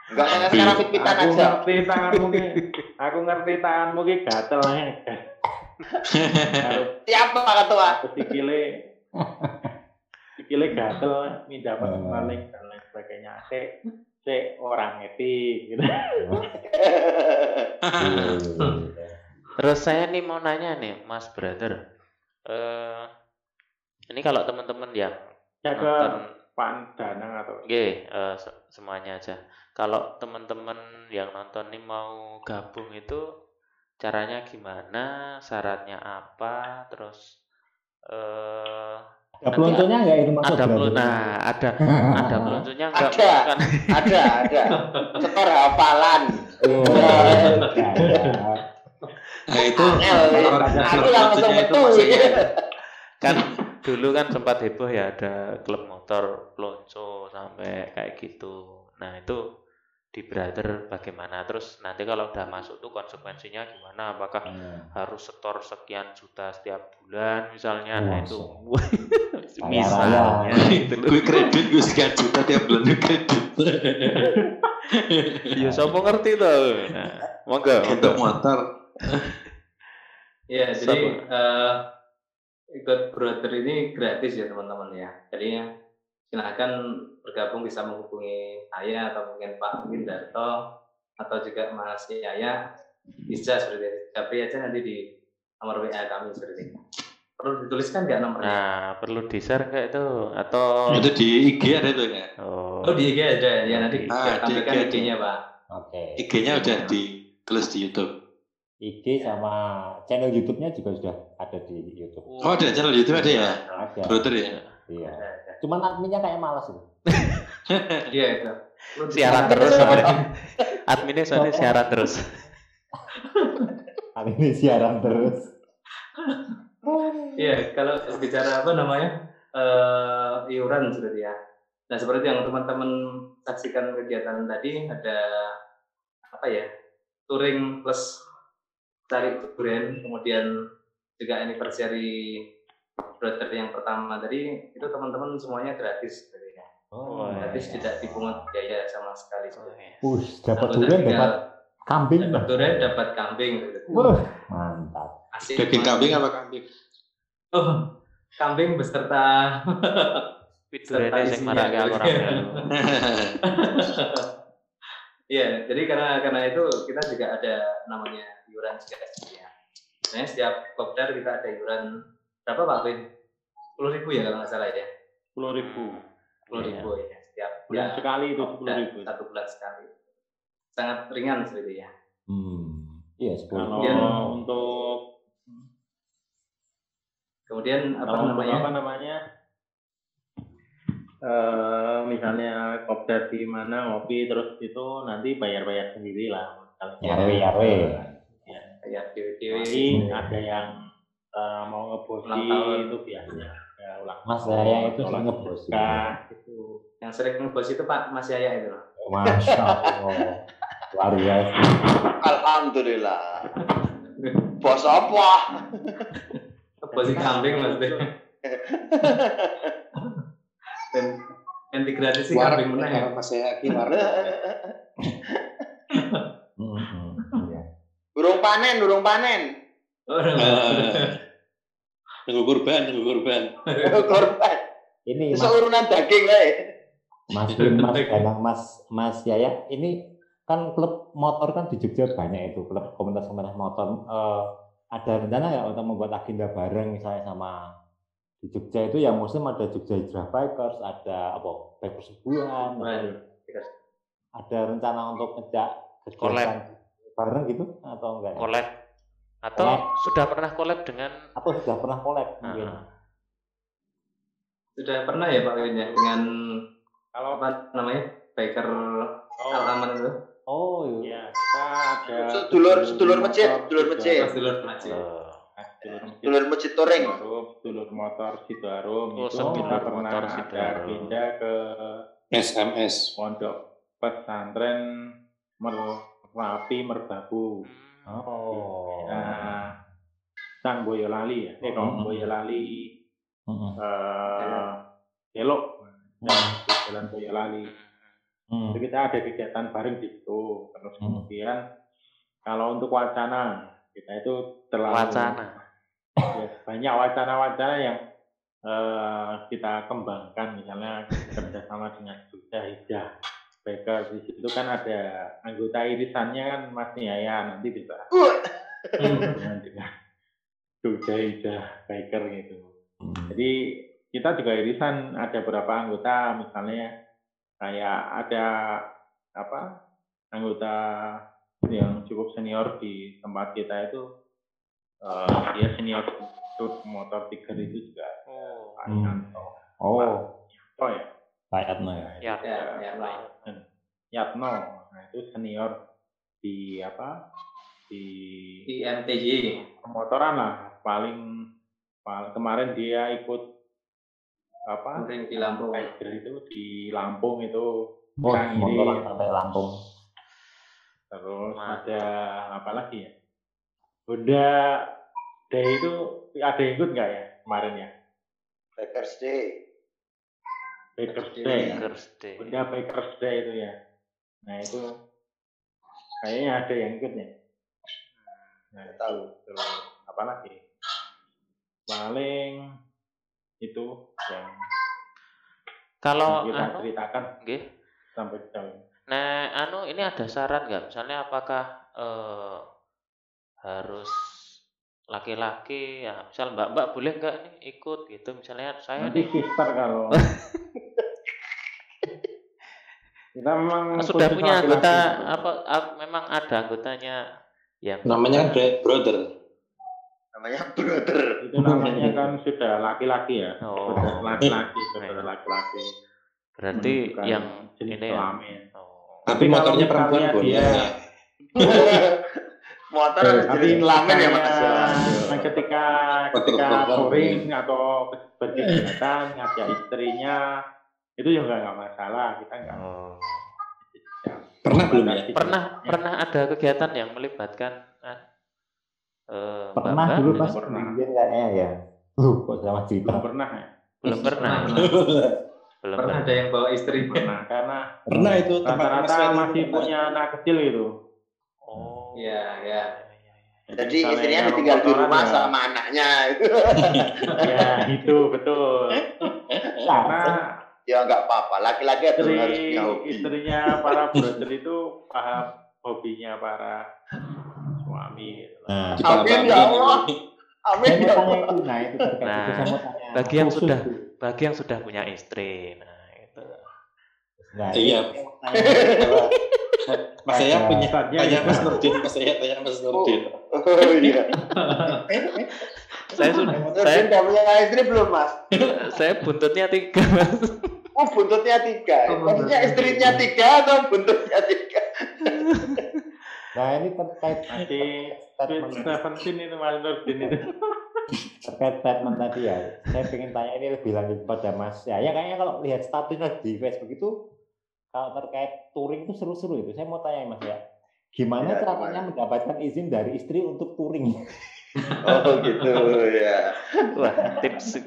Enggak usah sekarang fit-fitan aku aja. ngerti tanganmu ki. Aku ngerti tanganmu ki gatel ya. Harus Siapa ketua? aku sikile sikile gatel minta Hmm. maling dan lain sebagainya. Sik sik orang etik gitu. Iya, iya, iya. terus saya nih mau nanya nih mas brother eh ini kalau teman-teman yang Jaga nonton Pak Danang atau Oke, eh, se- semuanya aja. Kalau teman-teman yang nonton nih mau gabung itu caranya gimana, syaratnya apa, terus eh Ada pelunturnya nggak itu mas? ada Brother? pelun, nah ada ada pelunturnya enggak Ada. kan? ada, ada. Skor hafalan. Oh. Nah, itu aku langsung itu betul. maksudnya kan dulu kan sempat heboh ya ada klub motor pelonco sampai kayak gitu. Nah itu di brother bagaimana? Terus nanti kalau udah masuk tuh konsekuensinya gimana? Apakah Hmm. harus setor sekian juta setiap bulan misalnya? Nah itu misalnya gitu loh. gue kredit gue sekian juta tiap bulan gue kredit. Ya siapa ngerti tuh nah, monggo untuk motor. Ya, jadi eh, ikut brother ini gratis ya teman-teman ya. Jadi silakan bergabung bisa menghubungi saya atau mungkin Pak Windarto atau juga Mas Yaya bisa seperti itu. Tapi aja nanti di nomor WA kami seperti itu. Perlu dituliskan nggak nomornya? nah perlu di share nggak itu atau itu di IG ada tuh ya oh, Oh di IG ada ya nanti Ah, tampilkan IG ada. IG-nya Pak. Oke. IG-nya udah ditulis di YouTube IG sama channel YouTube-nya juga sudah ada di YouTube. oh ada channel YouTube ada ya Ada. brother ya Iya. Cuman adminnya kayak malas itu. Iya itu. Perlu siaran terus sama adminnya soalnya siaran terus Admin siaran terus. Iya, kalau bicara apa namanya eh iuran seperti ya. Nah seperti yang teman-teman saksikan kegiatan tadi ada apa ya touring plus cari durian kemudian juga anniversary brother yang pertama tadi itu teman-teman semuanya gratis seperti ya. Oh, gratis iya. tidak dipungut biaya sama sekali. Oh, iya. Us, dapat durian dapat kambing. dapat durian dapat kambing. Wah, mantap. Asik daging kambing apa kambing Oh, kambing beserta sing isinya. Iya, jadi karena karena itu kita juga ada namanya iuran juga ya. Sebenarnya setiap kopdar kita ada iuran berapa Pak Win? Sepuluh ribu ya kalau nggak salah ya. Sepuluh ribu. Sepuluh Iya. ribu ya setiap Bulan ya, sekali itu kopdar, sepuluh ribu. Satu bulan sekali. Sangat ringan seperti itu ya. Hmm. Iya, sepuluh. Kalau Kemudian- untuk Kemudian apa kalau namanya? apa namanya? Eh, misalnya kopdar di mana ngopi terus itu nanti bayar-bayar sendiri lah. Kalau Yarwe, yarwe. Kayak dewi-dewi. Jadi ada yang eh, mau ngebosi Ulang tahun. itu biasanya ya, ulang Mas saya itu sering ngebos. berkah, itu. Yang sering ngebos itu Pak Mas Yaya itu loh. Masya Allah. Luar biasa. Alhamdulillah. Bos apa? Ngebos kambing maksudnya. Dan yang digradasi Warung kambing meneh. ya. mas warung. Hmm, hmm, iya. Burung panen, burung panen. Oh, Nunggu kurban, nunggu kurban. Korban. Ini Mas, Seurunan daging eh. Mas, Mas, Danang, Mas, Mas Yaya, ini kan klub motor kan di Jogja banyak itu klub komunitas komunitas motor. Eh, ada rencana ya untuk membuat agenda bareng misalnya sama di Jogja itu yang muslim ada Jogja Hijrah Bikers, ada apa Bikers Sebulan, Waduh, ada rencana untuk ngejak kegiatan bareng gitu atau enggak? ya? Collab atau Collab. sudah pernah collab dengan Atau sudah pernah collab mungkin? Ah, Sudah pernah ya Pak Win ya dengan Kalau apa namanya biker oh, Al-Aman itu Oh ya iya. kita ada Sedulur sedulur masjid, Sidoarjo. masjid. eh, sedulur masjid Dulur masjid. Sidoarum, sedulur motor Sidoarum Oh, itu kita pernah motor ada agenda ke SMS. pondok pesantren Merapi Merbabu. Oh. Nah, Sang Boyolali ya. Eh, Hmm. Boyolali Mm-mm. eh Elok. Nah, di Jalan Boyolali. Jadi kita ada kegiatan bareng di situ. Terus Hmm. kemudian kalau untuk wacana kita itu terlalu wacana ya, banyak wacana-wacana yang eh, kita kembangkan misalnya kerjasama dengan Jogja Hijrah Baker di situ kan ada anggota irisannya kan Mas Niaya nanti bisa dengan Hijrah Baker gitu. Mm. Jadi kita juga irisan ada beberapa anggota misalnya kayak ada apa anggota yang cukup senior di tempat kita itu eh, dia senior untuk motor tiger itu juga oh Pak Hmm. Yanto. Oh, Oh ya, Pak Atno ya. ya ya ya Pak Yatno. Nah itu senior di apa di di MTJ pemotoran lah paling, paling kemarin dia ikut apa touring di Lampung Tiger itu di Lampung itu Oh, Kang ini motoran sampai Lampung. Terus Mantap. ada apa lagi ya? Honda Day itu ada yang ikut nggak ya kemarin ya? Bakers Day. Bakers Day. Bakers Day. Honda Bakers Day itu ya. Nah itu kayaknya ada yang ikut nih. Nah tahu. terus apa lagi? Paling itu yang Kalau kita anu, ceritakan nggih. sampai jauh ini. Nah, anu ini ada saran nggak? Misalnya apakah eh, harus laki-laki ya misal mbak-mbak boleh nggak nih ikut gitu misalnya saya Nanti nih sister kalau kita memang sudah khusus punya anggota apa ah, memang ada anggotanya yang Namanya kan bro- brother. Namanya brother. itu namanya kan sudah laki-laki ya oh sudah laki-laki sudah laki-laki berarti menunjukkan yang jenis ini ya oh. Tapi kalau motornya perempuan boleh. dia- Motor Eh, harus tapi jenis kelamin ya mas. nah, ketika ketika touring atau berkegiatan ngajak istrinya itu juga nggak masalah kita nggak Oh. Pernah belum ya? pernah pernah ada kegiatan yang melibatkan ah, eh, Pernah dulu pas Pernah. kayaknya ya. Lu kok sama cerita. belum pernah ya belum pernah belum Pernah pernah ada yang bawa istrinya. pernah karena Pernah itu rata-rata masih punya anak kecil gitu oh Iya, iya. Jadi misalnya istrinya ditinggal di rumah ya- sama anaknya. ya itu betul karena ya nggak apa-apa. Laki-laki itu harus punya hobi. istrinya para brother itu paham hobinya para suami. Nah, Amin ya Allah. Amin ya Allah. itu, nah itu Nah, bagi yang sudah bagi yang sudah punya istri nah itu Nah, Iya. Mas saya punya tanya. Mas Nurdin, Mas saya tanya Mas Nurdin. Oh iya. Saya sudah saya udah punya istri belum mas? saya buntutnya tiga mas Oh buntutnya tiga. Oh, Maksudnya istrinya tiga atau buntutnya tiga? Nah, ini terkait sweet seventeen itu Mas Nurdin itu terkait statement tadi ya. Saya ingin tanya ini lebih lanjut pada Mas. Ya, ya kayaknya kalau lihat statusnya di Facebook itu kalau terkait touring itu seru-seru itu. Saya mau tanya Mas ya. Gimana Ya, caranya mendapatkan izin dari istri untuk touring? Oh gitu ya. wah tips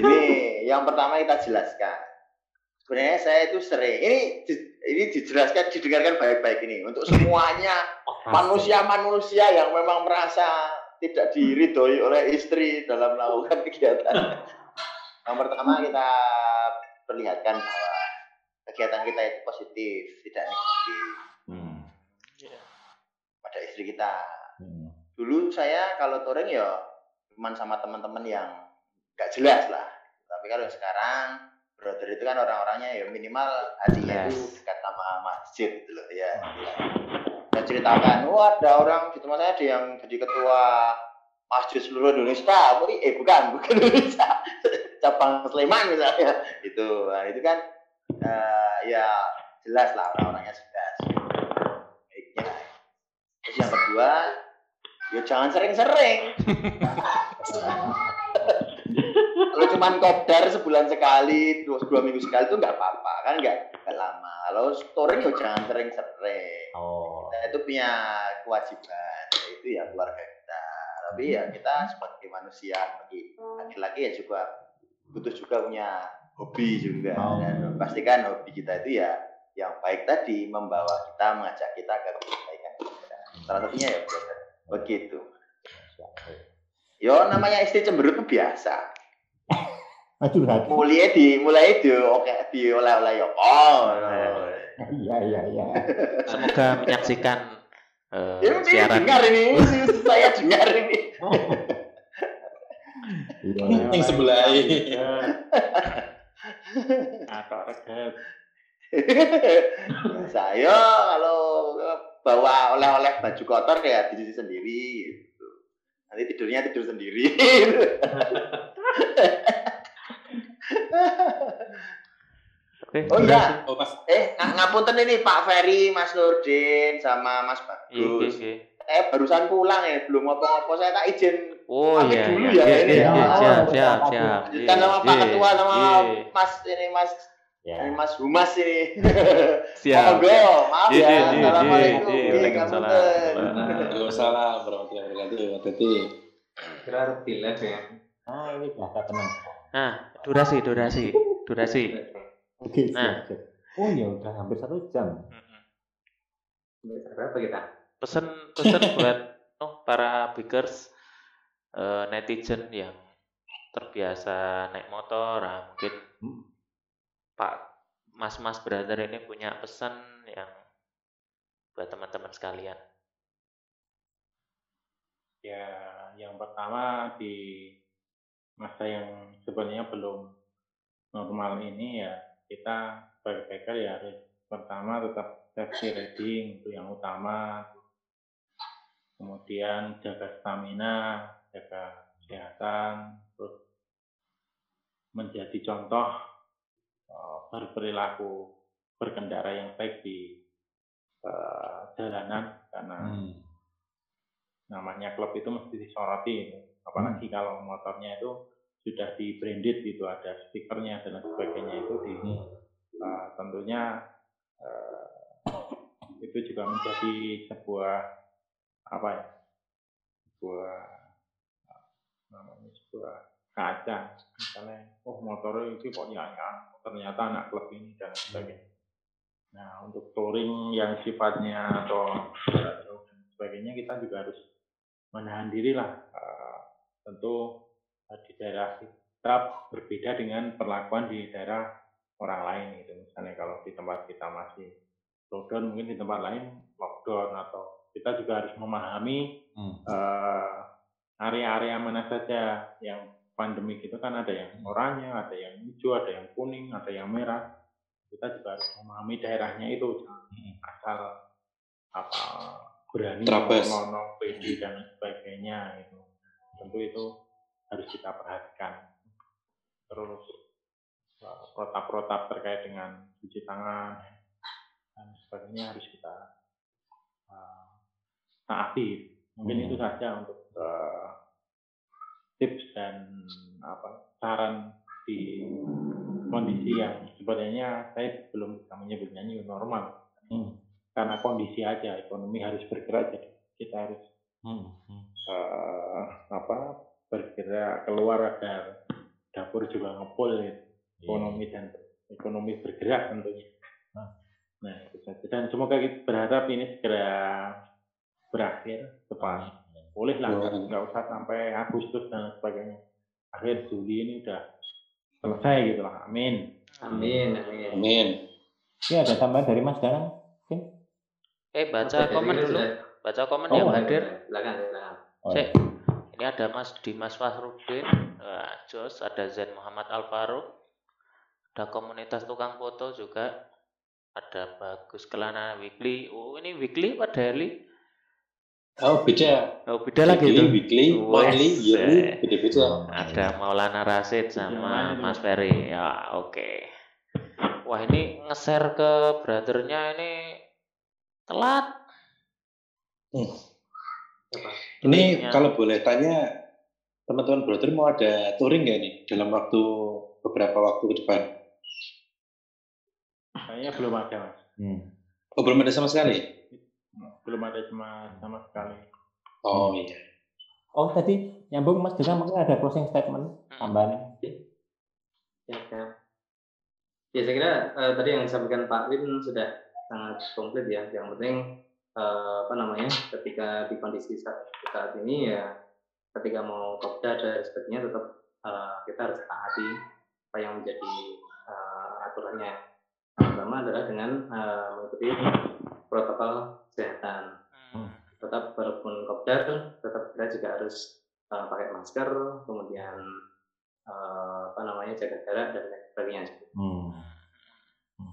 Ini yang pertama kita jelaskan. Sebenarnya saya itu sering ini ini dijelaskan didengarkan baik-baik ini untuk semuanya manusia-manusia yang memang merasa tidak diridhoi oleh istri dalam melakukan kegiatan. Yang pertama kita perlihatkan bahwa kegiatan kita itu positif, tidak negatif Hmm. pada istri kita. Dulu saya kalau touring ya cuman sama teman-teman yang gak jelas lah. Tapi kalau sekarang brother itu kan orang-orangnya ya minimal hatinya itu Jelas. dekat sama masjid gitu loh ya. Dan ceritakan, wah ada orang di tempat saya ada yang jadi ketua masjid seluruh Indonesia. Eh bukan, bukan Indonesia. Cabang Sleman misalnya. Itu, nah, itu kan eh, ya jelas lah orang-orangnya jelas. Baiknya. Terus yang kedua, ya jangan sering-sering. Kalau cuma kopdar sebulan sekali, dua, dua minggu sekali itu nggak apa-apa kan nggak lama. Kalau touring ya jangan sering-sering. Oh. Kita itu punya kewajiban, yaitu ya keluarga kita. Tapi ya kita sebagai manusia, sebagai laki-laki ya juga butuh juga punya hobi juga. Oh. Dan pastikan hobi kita itu ya yang baik tadi membawa kita, mengajak kita ke kebaikan kita. Salah satunya ya. Begitu. Yo namanya istri cemberut itu biasa. Aduh, hati. Mulai di mulai di oke di oleh-oleh yo. Oh. Iya, iya, iya. semoga menyaksikan eh, Ini, siaran dengar ini, saya dengar ini. Iya, Oleh- Yang sebelah ini. atau reget saya kalau bawa oleh-oleh baju kotor ya dicuci sendiri gitu. Nanti tidurnya tidur sendiri. Oke, Oh udah iya. Oh Mas, eh, ng- ngapunten ini Pak Ferry, Mas Nurdin, sama Mas Iya, iya, Bagus. iya. Eh barusan pulang ya, belum ngopo-ngopo. Saya tak izin Oh Pamit iya, dulu iya, ya iya, ini iya, ya. siap, siap, siap. lanjutkan sama Pak Iya, Ketua sama iya. Mas ini Mas Ya. Ini Mas Humas ini. Siap. Monggo, maaf Iya, ya. iya, iya, Assalamualaikum. iya. Waalaikumsalam. Waalaikumsalam warahmatullahi wabarakatuh. Di live ya. Ah, ini bahasa tenang. Nah, durasi, durasi, durasi. Oke, Nah. Oh ya udah hampir satu jam. Berapa kita? Pesen pesen buat oh, para bikers eh, netizen yang terbiasa naik motor, nah, mungkin Hmm. Pak Mas-mas brother ini punya pesan yang buat teman-teman sekalian. Ya, yang pertama di masa yang sebenarnya belum normal ini ya kita sebagai biker ya harus pertama tetap safety riding itu yang utama. Kemudian jaga stamina, jaga kesehatan, terus menjadi contoh berperilaku berkendara yang baik di eh, jalanan karena Hmm. namanya klub itu mesti disoroti itu. apalagi kalau motornya itu sudah di branded gitu ada stikernya dan sebagainya itu di Hmm. uh, tentunya uh, itu juga menjadi sebuah apa ya sebuah uh, namanya sebuah kaca misalnya oh motornya itu kok nyayang ternyata anak klub ini dan sebagainya. Nah untuk touring yang sifatnya atau dan sebagainya kita juga harus menahan diri lah. Uh, tentu uh, di daerah kita berbeda dengan perlakuan di daerah orang lain gitu. Misalnya kalau di tempat kita masih lockdown mungkin di tempat lain lockdown atau kita juga harus memahami Hmm. eh, area-area mana saja yang pandemik itu kan ada yang oranye, ada yang hijau, ada yang kuning, ada yang merah. Kita juga harus memahami daerahnya itu asal apa berani ngomong PD dan sebagainya itu. Tentu itu harus kita perhatikan. Terus eh, protap-protap terkait dengan cuci tangan dan sebagainya harus kita eh, taati. Mungkin Hmm. itu saja untuk eh, tips dan apa saran di kondisi yang sebenarnya saya belum bisa menyebutnya new normal Hmm. karena kondisi aja ekonomi harus bergerak jadi kita harus Hmm. Eh, apa bergerak keluar agar dapur juga ngepul gitu. ekonomi dan ekonomi bergerak tentunya. Nah. Nah itu saja dan semoga kita berharap ini segera berakhir cepat. Boleh lah nggak usah sampai Agustus dan sebagainya. Akhir Juli ini udah selesai gitu lah. Amin. Amin, amin. Amin. Ini ada tambahan dari Mas Danang? Mungkin? Eh baca Jadi komen dulu, sudah- baca komen Oh, yang hadir. Silakan. Oh, Cek. Ini ada Mas Dimas Fahrudin, Wah, Jos, ada Zain Muhammad Alvaro, ada komunitas tukang foto juga, ada Bagus Kelana Weekly. Oh ini Weekly apa Daily? Oh beda. Oh beda lagi Weekly, tuh. weekly, monthly, yearly, eh. beda-beda. Ada Maulana Rasid sama mana itu? Mas Ferry. Ya oke. Wah ini nge-share ke brothernya ini telat. Ini Ya. kalau boleh tanya, teman-teman brother mau ada touring nggak nih dalam waktu beberapa waktu ke depan? Kayaknya belum ada mas. Hmm. Oh belum ada sama sekali? Belum ada sama sama sekali. Oh iya. Oh tadi nyambung Mas Danang mungkin ada closing statement tambahan. Ya, ya. Ya, saya kira eh, tadi yang disampaikan Pak Win sudah sangat komplit ya. Yang penting eh, apa namanya, ketika di kondisi saat, saat ini ya, ketika mau kopda dan sebagainya tetap eh, kita harus taati apa yang menjadi eh, aturannya. Yang pertama adalah dengan eh, mengikuti protokol kesehatan. Hmm. Tetap walaupun kopdar, tetap kita juga harus eh, pakai masker, kemudian eh, apa namanya jaga jarak dan lain sebagainya. Hmm.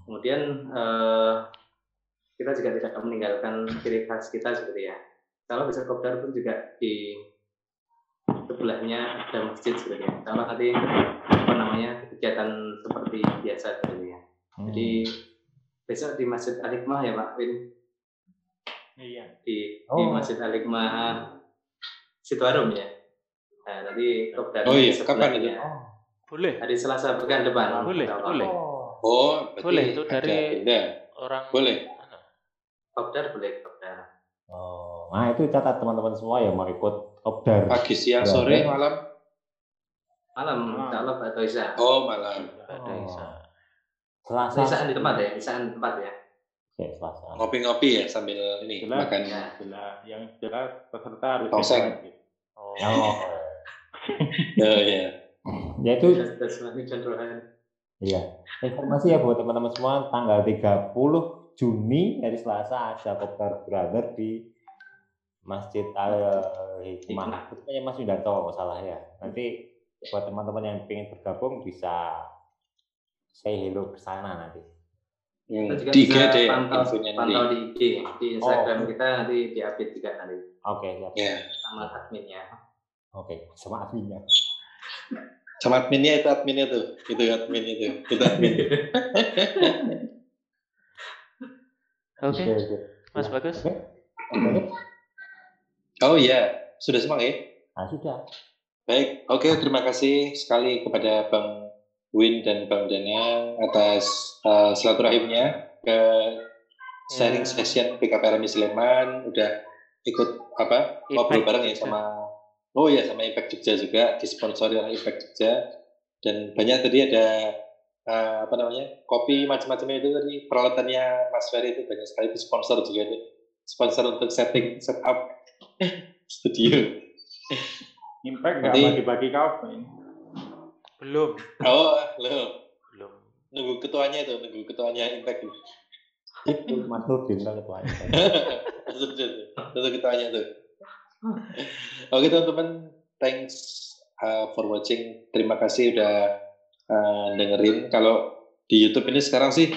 Kemudian eh, kita juga tidak meninggalkan ciri khas kita seperti ya. Kalau bisa kopdar pun juga di sebelahnya ada masjid seperti ya. Kalau nanti apa namanya kegiatan seperti biasa seperti ya. Hmm. Jadi besok di Masjid Al Hikmah ya Pak Win Iya. di, di Oh. Masjid Al Hikmah Situarum ya. Nah, nanti kopdar Oh iya, kapan itu? Boleh. Hari Selasa pekan depan. Boleh, Allah. boleh. Oh, Oh, berarti Boleh, itu ada dari benda. orang Boleh. Kopdar boleh kopdar. Oh, nah itu catat teman-teman semua yang mau ikut kopdar. Pagi, siang, Berada. sore, malam. Malam, insya Allah atau Isa. Oh, malam. Ada Oh. Isa. Selasa. Isaan di tempat ya, Isaan di tempat ya. Oke, Selasa. Ngopi-ngopi ya sambil ini Jelas, makan. Ya. jelas. Yang jelas peserta harus Tongseng. sehat, gitu. Oh. Oh, Oh iya. ya itu. Iya. Informasi ya buat teman-teman semua tanggal 30 Juni hari Selasa ada Kopdar Brother di Masjid Al Hikmah. Itu punya Mas Widarto kalau salah ya. Nanti buat teman-teman yang ingin bergabung bisa say hello ke sana nanti. Hmm, Kita juga di IG bisa deh pantau, pantau di IG, di Instagram Oh. kita nanti diupdate juga nanti Oke, siap. Ya. sama adminnya. Oke, sama adminnya. Sama adminnya itu adminnya tuh. Itu admin itu. Itu admin. Oke, Oke, oke. Mas Ya, Bagus. Oke. Oke. oh iya, sudah semua ya? Nah, sudah. Baik, oke terima kasih sekali kepada Bang Win dan Bang Danang atas uh, silaturahimnya ke sharing Ya. session PKPRMI Sleman. Udah ikut apa ngobrol bareng ya sama oh ya sama Impact Jogja juga disponsori oleh Impact Jogja. Dan banyak tadi ada uh, apa namanya kopi macam-macam itu tadi peralatannya Mas Ferry itu banyak sekali itu sponsor juga deh sponsor untuk setting setup studio. Impact nggak bagi-bagi kaos ini. Belum. oh lo Belum. nunggu ketuanya itu nunggu ketuanya impact itu Itu Mas Nurdin kan ketuanya. itu ketuanya tuh oke teman-teman thanks uh, for watching terima kasih udah uh, dengerin kalau di YouTube ini sekarang sih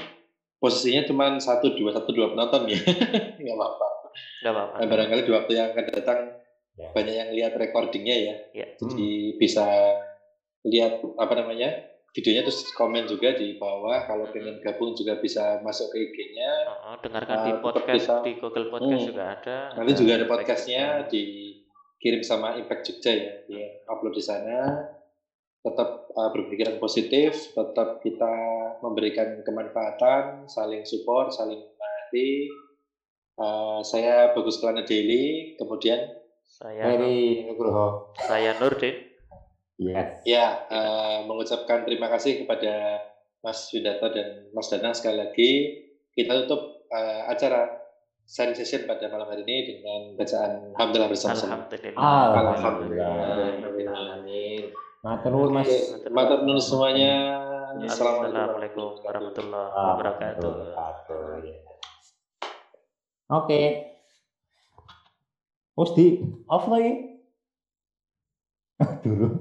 posisinya cuma satu dua satu dua penonton ya nggak apa-apa Enggak apa-apa. nah, barangkali di waktu yang akan datang Ya. banyak yang lihat recordingnya ya Ya. jadi bisa lihat apa namanya videonya terus komen juga di bawah. Kalau pengen gabung juga bisa masuk ke IG-nya Oh, dengarkan Uh, di podcast bisa- di Google Podcast Hmm. juga ada. nanti juga ada podcastnya dikirim sama Impact Jogja ya. Di upload di sana. Tetap uh, berpikiran positif tetap kita memberikan kemanfaatan saling support saling mengerti Uh, saya Bagus Kelana Daily. Kemudian Saya Heri Nugroho. saya Nurdin. Yes. Ya, eh, mengucapkan terima kasih kepada Mas Widarto dan Mas Danang sekali lagi. Kita tutup eh, acara sharing session pada malam hari ini dengan bacaan Alhamdulillah bersama-sama. Alhamdulillah. Alhamdulillah. Amin. Matur nuwun Mas. Oke, matur nuwun semuanya. Assalamualaikum warahmatullahi wabarakatuh. wabarakatuh. Oke. Wes di off lagi. Dulu.